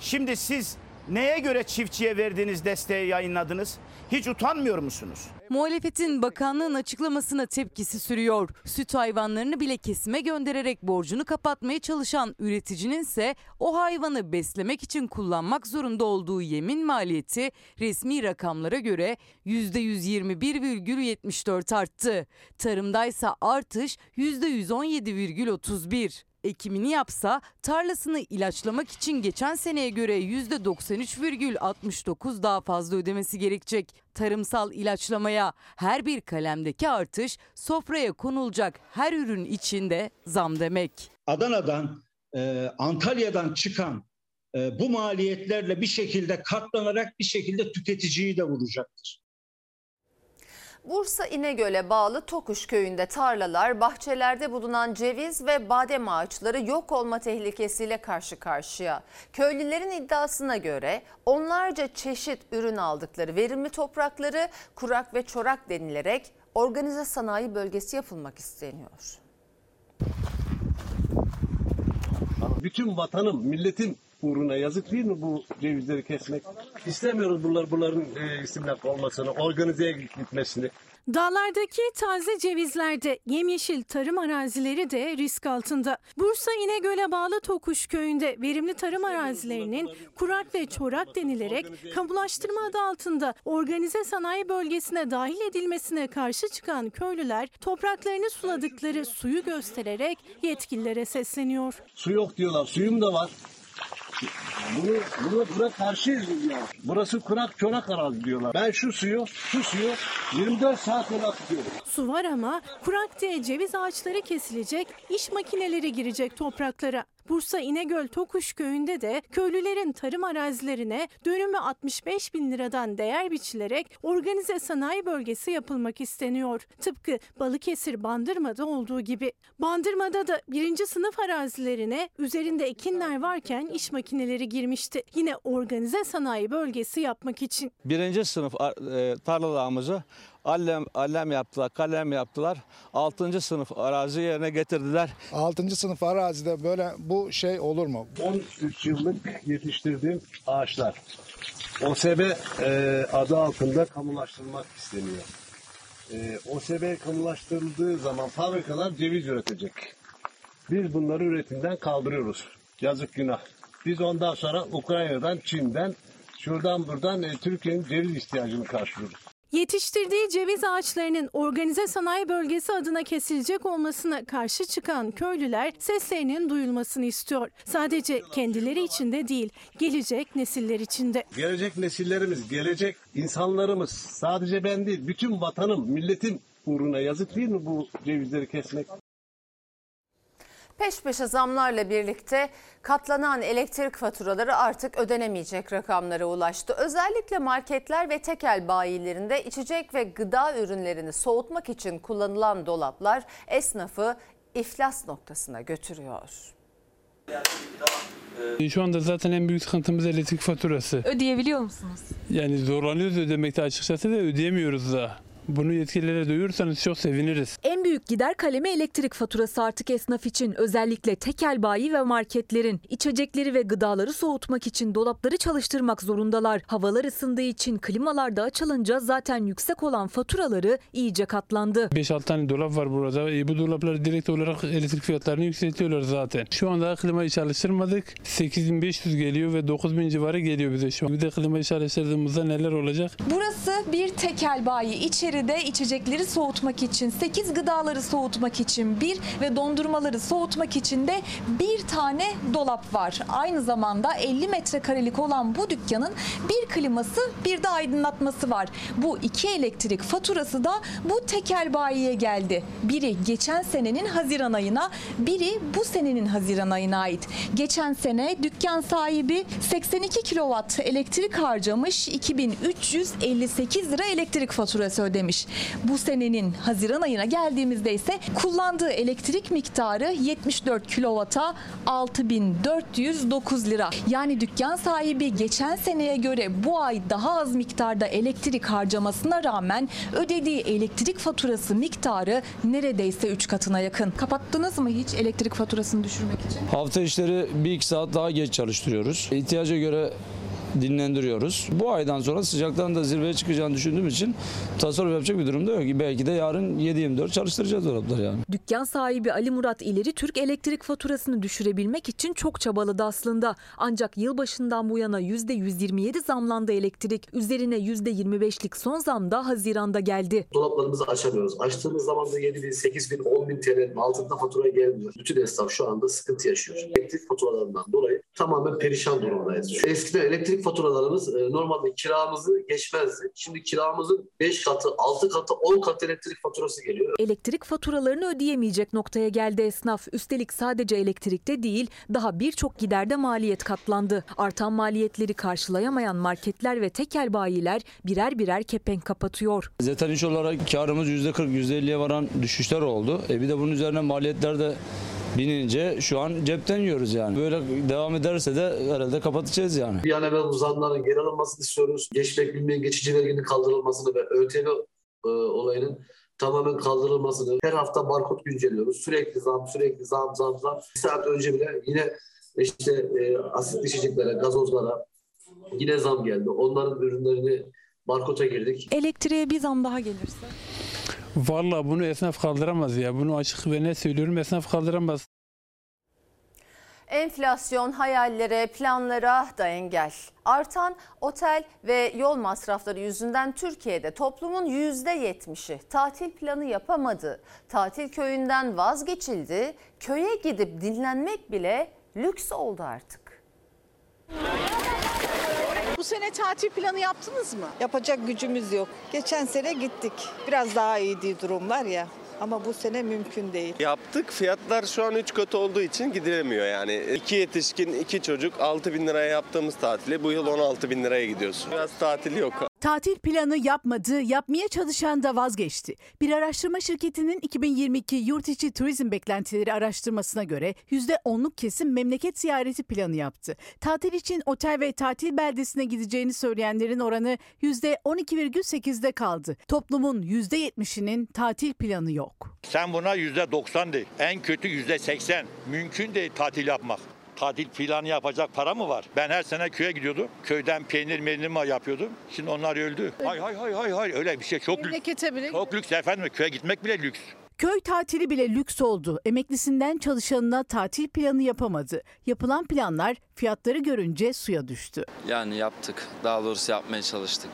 Şimdi siz neye göre çiftçiye verdiğiniz desteği yayınladınız? Hiç utanmıyor musunuz? Muhalefetin bakanlığın açıklamasına tepkisi sürüyor. Süt hayvanlarını bile kesime göndererek borcunu kapatmaya çalışan üreticinin ise o hayvanı beslemek için kullanmak zorunda olduğu yemin maliyeti resmi rakamlara göre %121,74 arttı. Tarımdaysa artış %117,31. Ekimini yapsa tarlasını ilaçlamak için geçen seneye göre %93,69 daha fazla ödemesi gerekecek. Tarımsal ilaçlamaya her bir kalemdeki artış sofraya konulacak her ürün içinde zam demek. Adana'dan, e, Antalya'dan çıkan e, bu maliyetlerle bir şekilde katlanarak bir şekilde tüketiciyi de vuracaktır. Bursa İnegöl'e bağlı Tokuş köyünde tarlalar, bahçelerde bulunan ceviz ve badem ağaçları yok olma tehlikesiyle karşı karşıya. Köylülerin iddiasına göre onlarca çeşit ürün aldıkları verimli toprakları kurak ve çorak denilerek organize sanayi bölgesi yapılmak isteniyor. Bütün vatanım, milletim uğruna yazık değil mi bu cevizleri kesmek? İstemiyoruz bunlar, bunların e, istimlak olmasını, organizeye gitmesini. Dağlardaki taze cevizlerde yemyeşil tarım arazileri de risk altında. Bursa İnegöl'e bağlı Tokuş köyünde verimli tarım arazilerinin kurak ve çorak denilerek kamulaştırma adı altında organize sanayi bölgesine dahil edilmesine karşı çıkan köylüler topraklarını suladıkları suyu göstererek yetkililere sesleniyor. Su yok diyorlar, suyum da var. Bunu, buna karşıyız biz ya. Burası kurak çorak arazi diyorlar. Ben şu suyu, şu suyu 24 saat yola tutuyorum. Su var ama kurak diye ceviz ağaçları kesilecek, iş makineleri girecek topraklara. Bursa İnegöl Tokuş köyünde de köylülerin tarım arazilerine dönümü 65 bin liradan değer biçilerek organize sanayi bölgesi yapılmak isteniyor. Tıpkı Balıkesir Bandırma'da olduğu gibi. Bandırma'da da birinci sınıf arazilerine üzerinde ekinler varken iş makineleri girmişti. Yine organize sanayi bölgesi yapmak için. birinci sınıf e, tarlalarımızı allem, allem yaptılar, kalem yaptılar. Altıncı sınıf arazi yerine getirdiler. 6. sınıf arazide böyle bu şey olur mu? 13 yıllık yetiştirdiğim ağaçlar. OSB e, adı altında kamulaştırmak isteniyor. E, OSB kamulaştırıldığı zaman fabrikalar ceviz üretecek. Biz bunları üretimden kaldırıyoruz. Yazık günah. Biz ondan sonra Ukrayna'dan, Çin'den, şuradan buradan e, Türkiye'nin ceviz ihtiyacını karşılıyoruz. Yetiştirdiği ceviz ağaçlarının organize sanayi bölgesi adına kesilecek olmasına karşı çıkan köylüler seslerinin duyulmasını istiyor. Sadece kendileri için de değil, gelecek nesiller için de. Gelecek nesillerimiz, gelecek insanlarımız, sadece ben değil, bütün vatanım, milletim uğruna yazık değil mi bu cevizleri kesmek? Peş peşe zamlarla birlikte katlanan elektrik faturaları artık ödenemeyecek rakamlara ulaştı. Özellikle marketler ve tekel bayilerinde içecek ve gıda ürünlerini soğutmak için kullanılan dolaplar esnafı iflas noktasına götürüyor. Şu anda zaten en büyük sıkıntımız elektrik faturası. Ödeyebiliyor musunuz? Yani zorlanıyoruz ödemekte açıkçası da ödeyemiyoruz da. Bunu yetkililere duyurursanız çok seviniriz. En büyük gider kalemi elektrik faturası artık esnaf için. Özellikle tekel bayi ve marketlerin içecekleri ve gıdaları soğutmak için dolapları çalıştırmak zorundalar. Havalar ısındığı için klimalar da açılınca zaten yüksek olan faturaları iyice katlandı. 5-6 tane dolap var burada. E, bu dolapları direkt olarak elektrik fiyatlarını yükseltiyorlar zaten. Şu anda klimayı çalıştırmadık. 8500 geliyor ve 9000 civarı geliyor bize şu an. Bir de klimayı çalıştırdığımızda neler olacak? Burası bir tekel bayi. İçeride içecekleri soğutmak için, 8 gıdaları soğutmak için bir ve dondurmaları soğutmak için de bir tane dolap var. Aynı zamanda 50 metrekarelik olan bu dükkanın bir kliması bir de aydınlatması var. Bu iki elektrik faturası da bu tekel bayiye geldi. Biri geçen senenin Haziran ayına, biri bu senenin Haziran ayına ait. Geçen sene dükkan sahibi 82 kilowatt elektrik harcamış, 2358 lira elektrik faturası ödemiş. Bu senenin Haziran ayına geldiğimizde ise kullandığı elektrik miktarı 74 kilowata 6409 lira. Yani dükkan sahibi geçen seneye göre bu ay daha az miktarda elektrik harcamasına rağmen ödediği elektrik faturası miktarı neredeyse 3 katına yakın. Kapattınız mı hiç elektrik faturasını düşürmek için? Hafta işleri bir iki saat daha geç çalıştırıyoruz. İhtiyaca göre dinlendiriyoruz. Bu aydan sonra sıcaktan da zirveye çıkacağını düşündüğüm için tasarruf yapacak bir durumda yok. Belki de yarın 7-24 çalıştıracağız dolapları yani. Dükkan sahibi Ali Murat İleri Türk elektrik faturasını düşürebilmek için çok çabaladı aslında. Ancak yılbaşından bu yana %127 zamlandı elektrik. Üzerine %25'lik son zam da Haziran'da geldi. Dolaplarımızı açamıyoruz. Açtığımız zaman da 7 bin, 8 bin, 10 bin TL'nin altında fatura gelmiyor. Bütün esnaf şu anda sıkıntı yaşıyor. Elektrik faturalarından dolayı tamamen perişan durumdayız. Eskiden elektrik faturalarımız e, normalde kiramızı geçmezdi. Şimdi kiramızın 5 katı, 6 katı, 10 katı elektrik faturası geliyor. Elektrik faturalarını ödeyemeyecek noktaya geldi esnaf. Üstelik sadece elektrikte değil daha birçok giderde maliyet katlandı. Artan maliyetleri karşılayamayan marketler ve tekel bayiler birer birer kepenk kapatıyor. Zaten iş olarak karımız %40, %50'ye varan düşüşler oldu. E bir de bunun üzerine maliyetler de binince şu an cepten yiyoruz yani. Böyle devam ederse de herhalde kapatacağız yani. Bir an zamların geri alınmasını istiyoruz. Geçmek bilmeyen geçici verginin kaldırılmasını ve ÖTV e, olayının tamamen kaldırılmasını. Her hafta barkod güncelliyoruz. Sürekli zam, sürekli zam, zam, zam. Bir saat önce bile yine işte e, asitli içeceklere, gazozlara yine zam geldi. Onların ürünlerini barkoda girdik. Elektriğe bir zam daha gelirse? Vallahi bunu esnaf kaldıramaz ya. Bunu açık ve ne söylüyorum esnaf kaldıramaz. Enflasyon hayallere, planlara da engel. Artan otel ve yol masrafları yüzünden Türkiye'de toplumun %70'i tatil planı yapamadı. Tatil köyünden vazgeçildi. Köye gidip dinlenmek bile lüks oldu artık. Bu sene tatil planı yaptınız mı? Yapacak gücümüz yok. Geçen sene gittik. Biraz daha iyiydi durumlar ya. Ama bu sene mümkün değil. Yaptık. Fiyatlar şu an 3 katı olduğu için gidilemiyor yani. İki yetişkin, iki çocuk 6 bin liraya yaptığımız tatile bu yıl 16 bin liraya gidiyorsun. Biraz tatil yok. Tatil planı yapmadı, yapmaya çalışan da vazgeçti. Bir araştırma şirketinin 2022 yurt içi turizm beklentileri araştırmasına göre %10'luk kesim memleket ziyareti planı yaptı. Tatil için otel ve tatil beldesine gideceğini söyleyenlerin oranı %12,8'de kaldı. Toplumun %70'inin tatil planı yok. Sen buna yüzde 90 değil. En kötü yüzde 80. Mümkün değil tatil yapmak. Tatil planı yapacak para mı var? Ben her sene köye gidiyordum. Köyden peynir meynir yapıyordum. Şimdi onlar öldü. Hay hay hay hay hay öyle bir şey çok lüks. Memlekete bile Çok lüks efendim. Köye gitmek bile lüks. Köy tatili bile lüks oldu. Emeklisinden çalışanına tatil planı yapamadı. Yapılan planlar fiyatları görünce suya düştü. Yani yaptık. Daha doğrusu yapmaya çalıştık.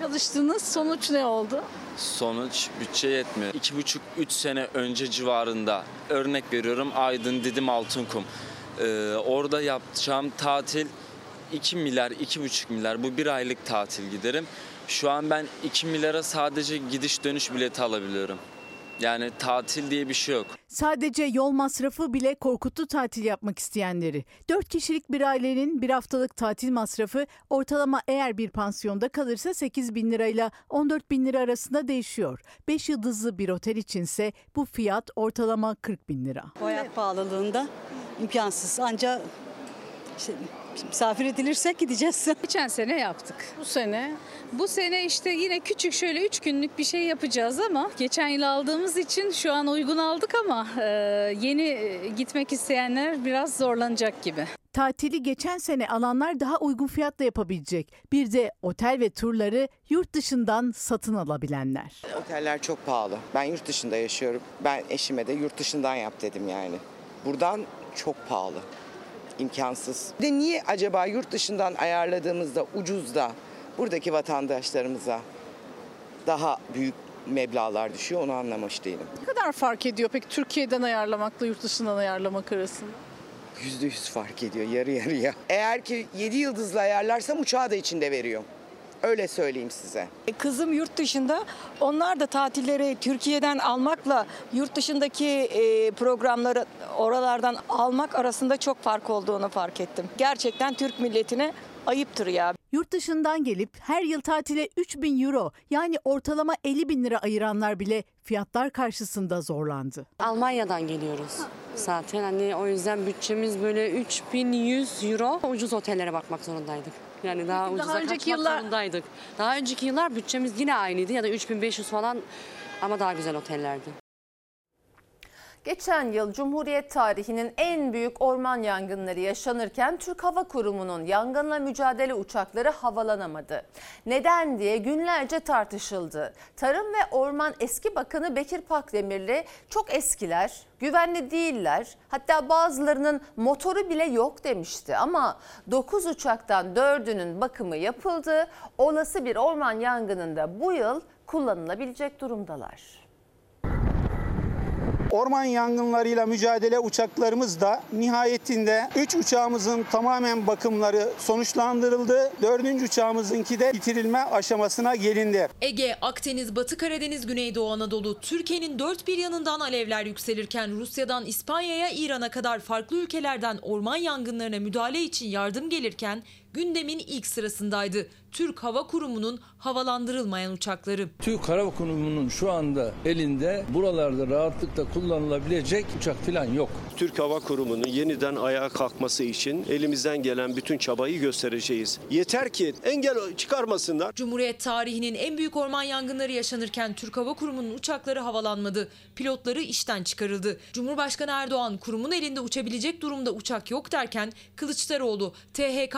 Çalıştınız sonuç ne oldu? Sonuç bütçe yetmiyor. 2,5-3 sene önce civarında örnek veriyorum Aydın Didim Altınkum. Ee, orada yapacağım tatil 2 milyar, 2,5 milyar bu bir aylık tatil giderim. Şu an ben 2 milyara sadece gidiş dönüş bileti alabiliyorum. Yani tatil diye bir şey yok. Sadece yol masrafı bile korkuttu tatil yapmak isteyenleri. 4 kişilik bir ailenin bir haftalık tatil masrafı ortalama eğer bir pansiyonda kalırsa 8 bin lirayla 14 bin lira arasında değişiyor. 5 yıldızlı bir otel içinse bu fiyat ortalama 40 bin lira. Hayat pahalılığında imkansız. Ancak işte misafir edilirsek gideceğiz. Geçen sene yaptık. Bu sene? Bu sene işte yine küçük şöyle 3 günlük bir şey yapacağız ama geçen yıl aldığımız için şu an uygun aldık ama e, yeni e, gitmek isteyenler biraz zorlanacak gibi. Tatili geçen sene alanlar daha uygun fiyatla yapabilecek. Bir de otel ve turları yurt dışından satın alabilenler. Oteller çok pahalı. Ben yurt dışında yaşıyorum. Ben eşime de yurt dışından yap dedim yani. Buradan çok pahalı. İmkansız. Bir de niye acaba yurt dışından ayarladığımızda ucuz da buradaki vatandaşlarımıza daha büyük meblağlar düşüyor onu anlamış değilim. Ne kadar fark ediyor peki Türkiye'den ayarlamakla yurt dışından ayarlamak arasında? Yüzde yüz fark ediyor yarı yarıya. Eğer ki 7 yıldızlı ayarlarsam uçağı da içinde veriyor. Öyle söyleyeyim size. Kızım yurt dışında. Onlar da tatilleri Türkiye'den almakla yurt dışındaki e, programları oralardan almak arasında çok fark olduğunu fark ettim. Gerçekten Türk milletine ayıptır ya. Yurt dışından gelip her yıl tatile 3000 euro yani ortalama 50 bin lira ayıranlar bile fiyatlar karşısında zorlandı. Almanya'dan geliyoruz zaten hani o yüzden bütçemiz böyle 3100 euro ucuz otellere bakmak zorundaydık. Yani daha ucuza önceki kaçmak yıllar- zorundaydık. Daha önceki yıllar bütçemiz yine aynıydı ya da 3500 falan ama daha güzel otellerdi. Geçen yıl Cumhuriyet tarihinin en büyük orman yangınları yaşanırken Türk Hava Kurumu'nun yangınla mücadele uçakları havalanamadı. Neden diye günlerce tartışıldı. Tarım ve Orman Eski Bakanı Bekir Pakdemirli çok eskiler, güvenli değiller. Hatta bazılarının motoru bile yok demişti ama 9 uçaktan 4'ünün bakımı yapıldı. Olası bir orman yangınında bu yıl kullanılabilecek durumdalar. Orman yangınlarıyla mücadele uçaklarımız da nihayetinde 3 uçağımızın tamamen bakımları sonuçlandırıldı. 4. uçağımızınki de bitirilme aşamasına gelindi. Ege, Akdeniz, Batı Karadeniz, Güneydoğu Anadolu, Türkiye'nin dört bir yanından alevler yükselirken Rusya'dan İspanya'ya, İran'a kadar farklı ülkelerden orman yangınlarına müdahale için yardım gelirken gündemin ilk sırasındaydı. Türk Hava Kurumu'nun havalandırılmayan uçakları. Türk Hava Kurumu'nun şu anda elinde buralarda rahatlıkla kullanılabilecek uçak falan yok. Türk Hava Kurumu'nun yeniden ayağa kalkması için elimizden gelen bütün çabayı göstereceğiz. Yeter ki engel çıkarmasınlar. Cumhuriyet tarihinin en büyük orman yangınları yaşanırken Türk Hava Kurumu'nun uçakları havalanmadı. Pilotları işten çıkarıldı. Cumhurbaşkanı Erdoğan kurumun elinde uçabilecek durumda uçak yok derken Kılıçdaroğlu THK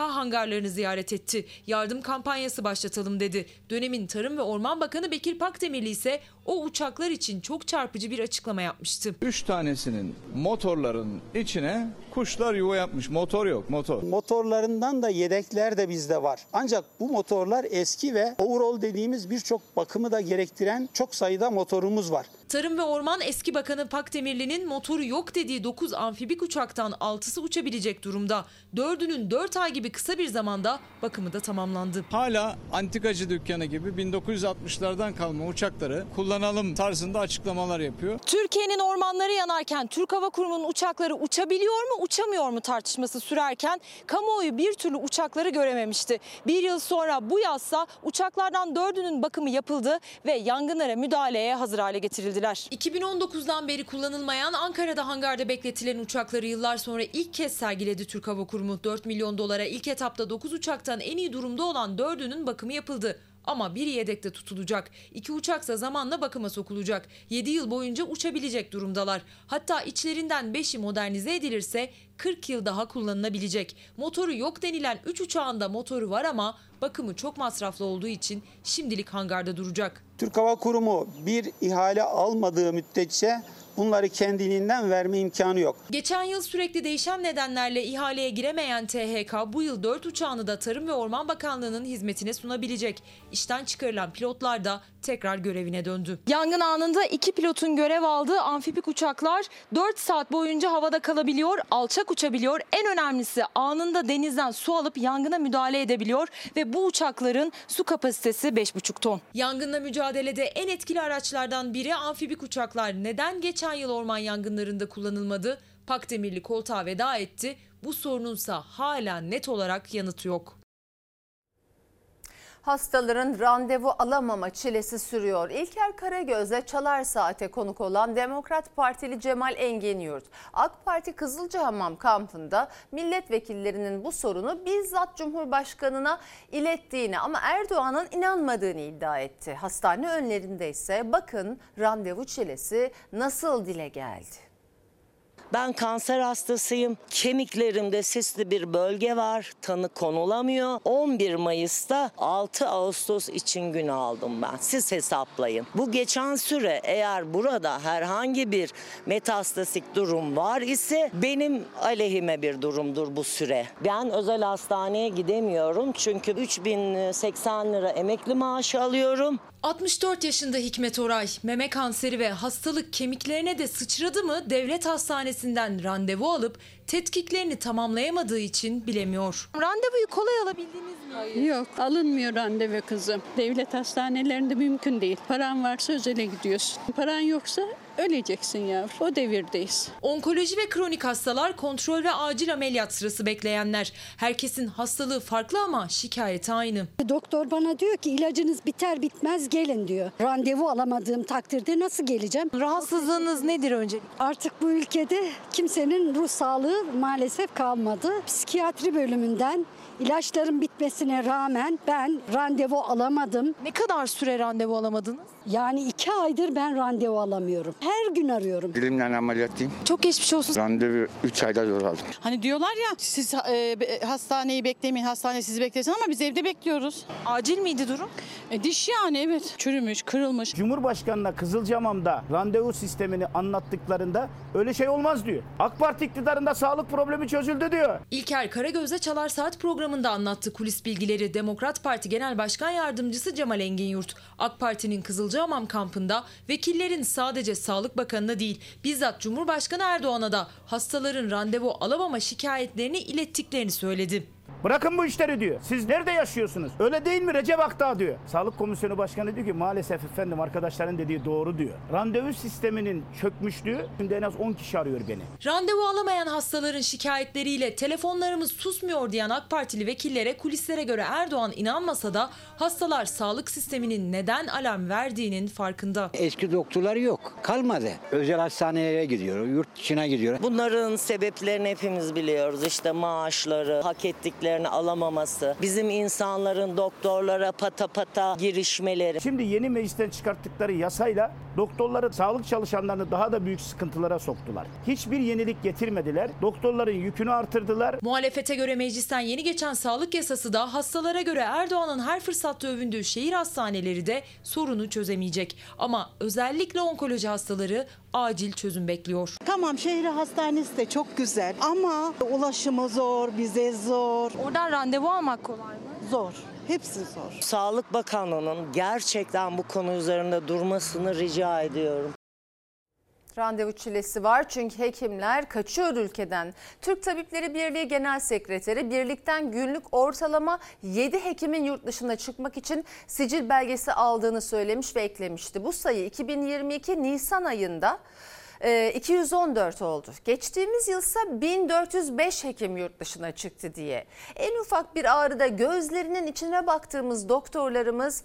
hangarlarını ziyaret etti. Yardım kampanyası başlatalım dedi. Dönemin Tarım ve Orman Bakanı Bekir Pakdemirli ise o uçaklar için çok çarpıcı bir açıklama yapmıştı. Üç tanesinin motorların içine kuşlar yuva yapmış. Motor yok motor. Motorlarından da yedekler de bizde var. Ancak bu motorlar eski ve overall dediğimiz birçok bakımı da gerektiren çok sayıda motorumuz var. Tarım ve Orman eski bakanı Pakdemirli'nin motoru yok dediği 9 amfibik uçaktan 6'sı uçabilecek durumda. 4'ünün 4 ay gibi kısa bir zamanda bakımı da tamamlandı. Hala antikacı dükkanı gibi 1960'lardan kalma uçakları kullanalım tarzında açıklamalar yapıyor. Türkiye'nin ormanları yanarken Türk Hava Kurumu'nun uçakları uçabiliyor mu uçamıyor mu tartışması sürerken kamuoyu bir türlü uçakları görememişti. Bir yıl sonra bu yazsa uçaklardan dördünün bakımı yapıldı ve yangınlara müdahaleye hazır hale getirildiler. 2019'dan beri kullanılmayan Ankara'da hangarda bekletilen uçakları yıllar sonra ilk kez sergiledi Türk Hava Kurumu. 4 milyon dolara ilk etapta 9 uçaktan en iyi durumda olan 4'ünün bakımı yapıldı. Ama biri yedekte tutulacak. İki uçaksa zamanla bakıma sokulacak. 7 yıl boyunca uçabilecek durumdalar. Hatta içlerinden 5'i modernize edilirse 40 yıl daha kullanılabilecek. Motoru yok denilen 3 uçağında motoru var ama bakımı çok masraflı olduğu için şimdilik hangarda duracak. Türk Hava Kurumu bir ihale almadığı müddetçe bunları kendiliğinden verme imkanı yok. Geçen yıl sürekli değişen nedenlerle ihaleye giremeyen THK bu yıl 4 uçağını da Tarım ve Orman Bakanlığı'nın hizmetine sunabilecek. İşten çıkarılan pilotlar da tekrar görevine döndü. Yangın anında iki pilotun görev aldığı amfibik uçaklar 4 saat boyunca havada kalabiliyor, alçak uçabiliyor. En önemlisi anında denizden su alıp yangına müdahale edebiliyor ve bu uçakların su kapasitesi 5,5 ton. Yangınla mücadelede en etkili araçlardan biri amfibik uçaklar. Neden geçen yıl orman yangınlarında kullanılmadı? Pakdemirli koltuğa veda etti. Bu sorununsa hala net olarak yanıtı yok. Hastaların randevu alamama çilesi sürüyor. İlker Karagöz'le Çalar Saat'e konuk olan Demokrat Partili Cemal Engin AK Parti Kızılcahamam kampında milletvekillerinin bu sorunu bizzat Cumhurbaşkanı'na ilettiğini ama Erdoğan'ın inanmadığını iddia etti. Hastane önlerinde ise bakın randevu çilesi nasıl dile geldi. Ben kanser hastasıyım. Kemiklerimde sisli bir bölge var. Tanı konulamıyor. 11 Mayıs'ta 6 Ağustos için gün aldım ben. Siz hesaplayın. Bu geçen süre eğer burada herhangi bir metastasik durum var ise benim aleyhime bir durumdur bu süre. Ben özel hastaneye gidemiyorum çünkü 3080 lira emekli maaşı alıyorum. 64 yaşında Hikmet Oray, meme kanseri ve hastalık kemiklerine de sıçradı mı devlet hastanesinden randevu alıp tetkiklerini tamamlayamadığı için bilemiyor. Randevuyu kolay alabildiniz mi? Yok alınmıyor randevu kızım. Devlet hastanelerinde mümkün değil. Paran varsa özele gidiyorsun. Paran yoksa öleceksin yavrum. O devirdeyiz. Onkoloji ve kronik hastalar, kontrol ve acil ameliyat sırası bekleyenler. Herkesin hastalığı farklı ama şikayeti aynı. Doktor bana diyor ki ilacınız biter bitmez gelin diyor. Randevu alamadığım takdirde nasıl geleceğim? Rahatsızlığınız nedir önce? Artık bu ülkede kimsenin ruh sağlığı maalesef kalmadı. Psikiyatri bölümünden ilaçların bitmesine rağmen ben randevu alamadım. Ne kadar süre randevu alamadınız? Yani iki aydır ben randevu alamıyorum. Her gün arıyorum. Dilimden ameliyatlıyım. Çok geçmiş olsun. Randevu 3 ayda zor aldım. Hani diyorlar ya siz e, hastaneyi beklemeyin, hastane sizi beklesin ama biz evde bekliyoruz. Acil miydi durum? E, diş yani evet. Çürümüş, kırılmış. Cumhurbaşkanına Kızılcamam'da randevu sistemini anlattıklarında öyle şey olmaz diyor. AK Parti iktidarında sağlık problemi çözüldü diyor. İlker Karagöz'de Çalar Saat programında anlattı kulis bilgileri. Demokrat Parti Genel Başkan Yardımcısı Cemal Enginyurt. AK Parti'nin Kızılcahamam kampında vekillerin sadece Sağlık Bakanı'na değil bizzat Cumhurbaşkanı Erdoğan'a da hastaların randevu alamama şikayetlerini ilettiklerini söyledi. Bırakın bu işleri diyor. Siz nerede yaşıyorsunuz? Öyle değil mi Recep Akdağ diyor. Sağlık Komisyonu Başkanı diyor ki maalesef efendim arkadaşların dediği doğru diyor. Randevu sisteminin çökmüşlüğü şimdi en az 10 kişi arıyor beni. Randevu alamayan hastaların şikayetleriyle telefonlarımız susmuyor diyen AK Partili vekillere kulislere göre Erdoğan inanmasa da hastalar sağlık sisteminin neden alarm verdiğinin farkında. Eski doktorlar yok. Kalmadı. Özel hastanelere gidiyor, yurt dışına gidiyor. Bunların sebeplerini hepimiz biliyoruz. İşte maaşları, hak ettiklerini alamaması, bizim insanların doktorlara pata pata girişmeleri. Şimdi yeni meclisten çıkarttıkları yasayla doktorları, sağlık çalışanlarını daha da büyük sıkıntılara soktular. Hiçbir yenilik getirmediler. Doktorların yükünü artırdılar. Muhalefete göre meclisten yeni geçen sağlık yasası da hastalara göre Erdoğan'ın her fırsatta övündüğü şehir hastaneleri de sorunu çözemeyecek. Ama özellikle onkoloji hastaları acil çözüm bekliyor. Tamam şehir hastanesi de çok güzel ama ulaşımı zor, bize zor. Oradan randevu almak kolay mı? Zor. Hepsi zor. Sağlık Bakanlığı'nın gerçekten bu konu üzerinde durmasını rica ediyorum. Randevu çilesi var çünkü hekimler kaçıyor ülkeden. Türk Tabipleri Birliği Genel Sekreteri birlikten günlük ortalama 7 hekimin yurt dışına çıkmak için sicil belgesi aldığını söylemiş ve eklemişti. Bu sayı 2022 Nisan ayında 214 oldu. Geçtiğimiz yılsa 1405 hekim yurt dışına çıktı diye. En ufak bir ağrıda gözlerinin içine baktığımız doktorlarımız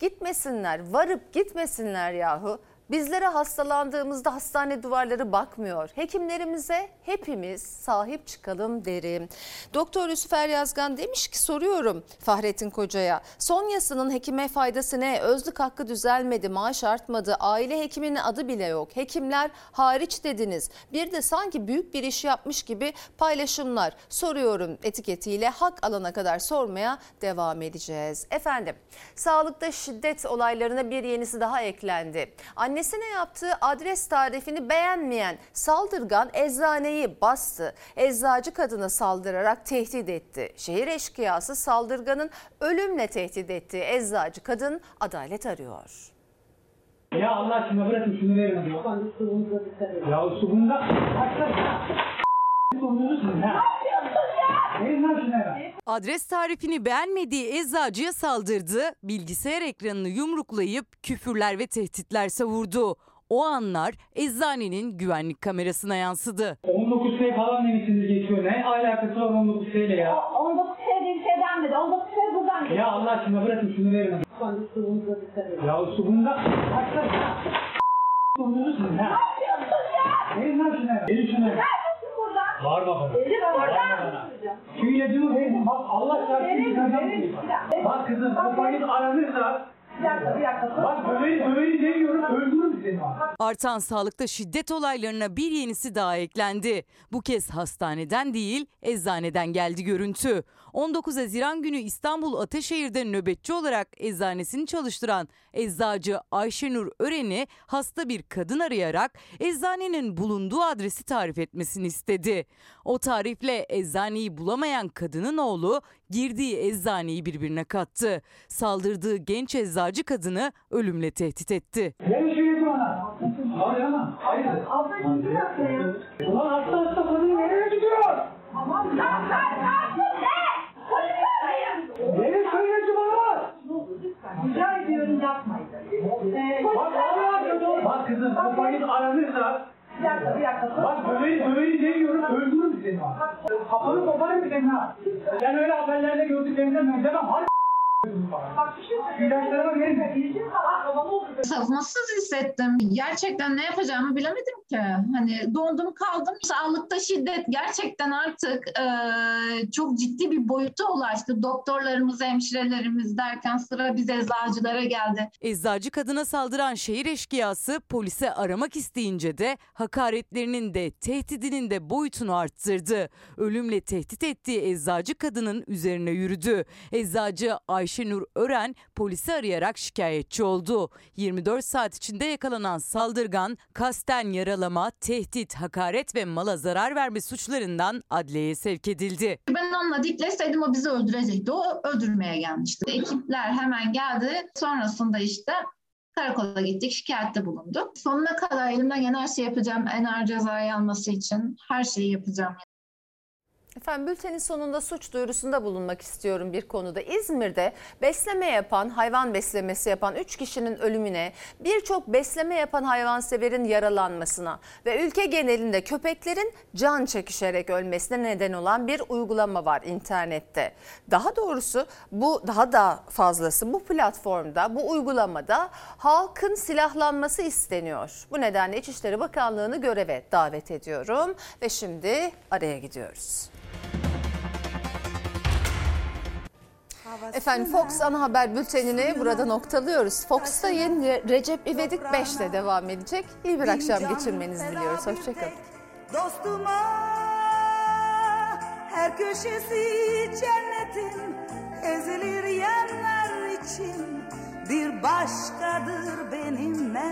gitmesinler, varıp gitmesinler yahu. Bizlere hastalandığımızda hastane duvarları bakmıyor. Hekimlerimize hepimiz sahip çıkalım derim. Doktor Yusuf Er Yazgan demiş ki soruyorum Fahrettin Koca'ya. Son yasanın hekime faydası ne? Özlük hakkı düzelmedi, maaş artmadı, aile hekiminin adı bile yok. Hekimler hariç dediniz. Bir de sanki büyük bir iş yapmış gibi paylaşımlar. Soruyorum etiketiyle hak alana kadar sormaya devam edeceğiz. Efendim sağlıkta şiddet olaylarına bir yenisi daha eklendi. Annesine yaptığı adres tarifini beğenmeyen saldırgan eczaneyi bastı. Eczacı kadına saldırarak tehdit etti. Şehir eşkıyası saldırganın ölümle tehdit ettiği eczacı kadın adalet arıyor. Ya Allah aşkına bırakın şunu verin. Ya su bunda. Adres tarifini beğenmediği eczacıya saldırdı, bilgisayar ekranını yumruklayıp küfürler ve tehditler savurdu. O anlar eczanenin güvenlik kamerasına yansıdı. 19 F falan demişsiniz geçiyor. Ne alakası var 19 F ile ya? 19 şey değil şey denmedi. 19 şey buradan Ya Allah aşkına bırakın şunu verin. Ya su bunda. Açsana. Dondurursun ha. Verin lan şunu. Verin şunu. Bağırma bana. Bağırma bana. Şu ilacımı verin. Bak Allah çarpsın. Bak kızım bu paket aranırsa. Bir dakika bir dakika. Bak döveri döveri demiyorum öldürürüm seni bak. Artan sağlıkta şiddet olaylarına bir yenisi daha eklendi. Bu kez hastaneden değil, eczaneden geldi görüntü. 19 Haziran günü İstanbul Ataşehir'de nöbetçi olarak eczanesini çalıştıran eczacı Ayşenur Ören'i hasta bir kadın arayarak eczanenin bulunduğu adresi tarif etmesini istedi. O tarifle eczaneyi bulamayan kadının oğlu girdiği eczaneyi birbirine kattı. Saldırdığı genç eczacı kadını ölümle tehdit etti. Şu ilacı bana. Hayır ama. Hayır. Dakika ya. Ulan hasta hasta kadın nereye gidiyor? Aman sen sen ne yaptın be? Verin şu ilacı bana. Rica ediyorum yapmayın. Ee, Bak Allah Bak kızım paket aranırsa. Bir dakika bir dakika. Bak döveri döveri demiyorum öldürürüm seni. Kafanı koparım senin ha. Ben öyle haberlerde gördüklerimden benzemem. Hadi Savunmasız hissettim. Gerçekten ne yapacağımı bilemedim ki. Hani dondum kaldım. Sağlıkta şiddet gerçekten artık eee, çok ciddi bir boyuta ulaştı. Doktorlarımız, hemşirelerimiz derken sıra biz eczacılara geldi. Eczacı kadına saldıran şehir eşkıyası polise aramak isteyince de hakaretlerinin de tehdidinin de boyutunu arttırdı. Ölümle tehdit ettiği eczacı kadının üzerine yürüdü. Eczacı Ayşenur Ören polisi arayarak şikayetçi oldu. 24 saat içinde yakalanan saldırgan kasten yaralama, tehdit, hakaret ve mala zarar verme suçlarından adliyeye sevk edildi. Ben onunla dikleşseydim o bizi öldürecekti. O öldürmeye gelmişti. Ekipler hemen geldi. Sonrasında işte karakola gittik, şikayette bulunduk. Sonuna kadar elimden gelen her şeyi yapacağım. En ağır cezayı alması için her şeyi yapacağım. Efendim bültenin sonunda suç duyurusunda bulunmak istiyorum bir konuda. İzmir'de besleme yapan, hayvan beslemesi yapan 3 kişinin ölümüne, birçok besleme yapan hayvanseverin yaralanmasına ve ülke genelinde köpeklerin can çekişerek ölmesine neden olan bir uygulama var internette. Daha doğrusu bu daha da fazlası bu platformda, bu uygulamada halkın silahlanması isteniyor. Bu nedenle İçişleri Bakanlığı'nı göreve davet ediyorum ve şimdi araya gidiyoruz. Efendim Fox ana haber bültenini burada noktalıyoruz. Fox'ta yeni Recep İvedik 5'te devam edecek. İyi bir akşam geçirmenizi diliyoruz. Hoşçakalın. Dostuma her köşesi cennetin ezilir yerler için bir başkadır benimle.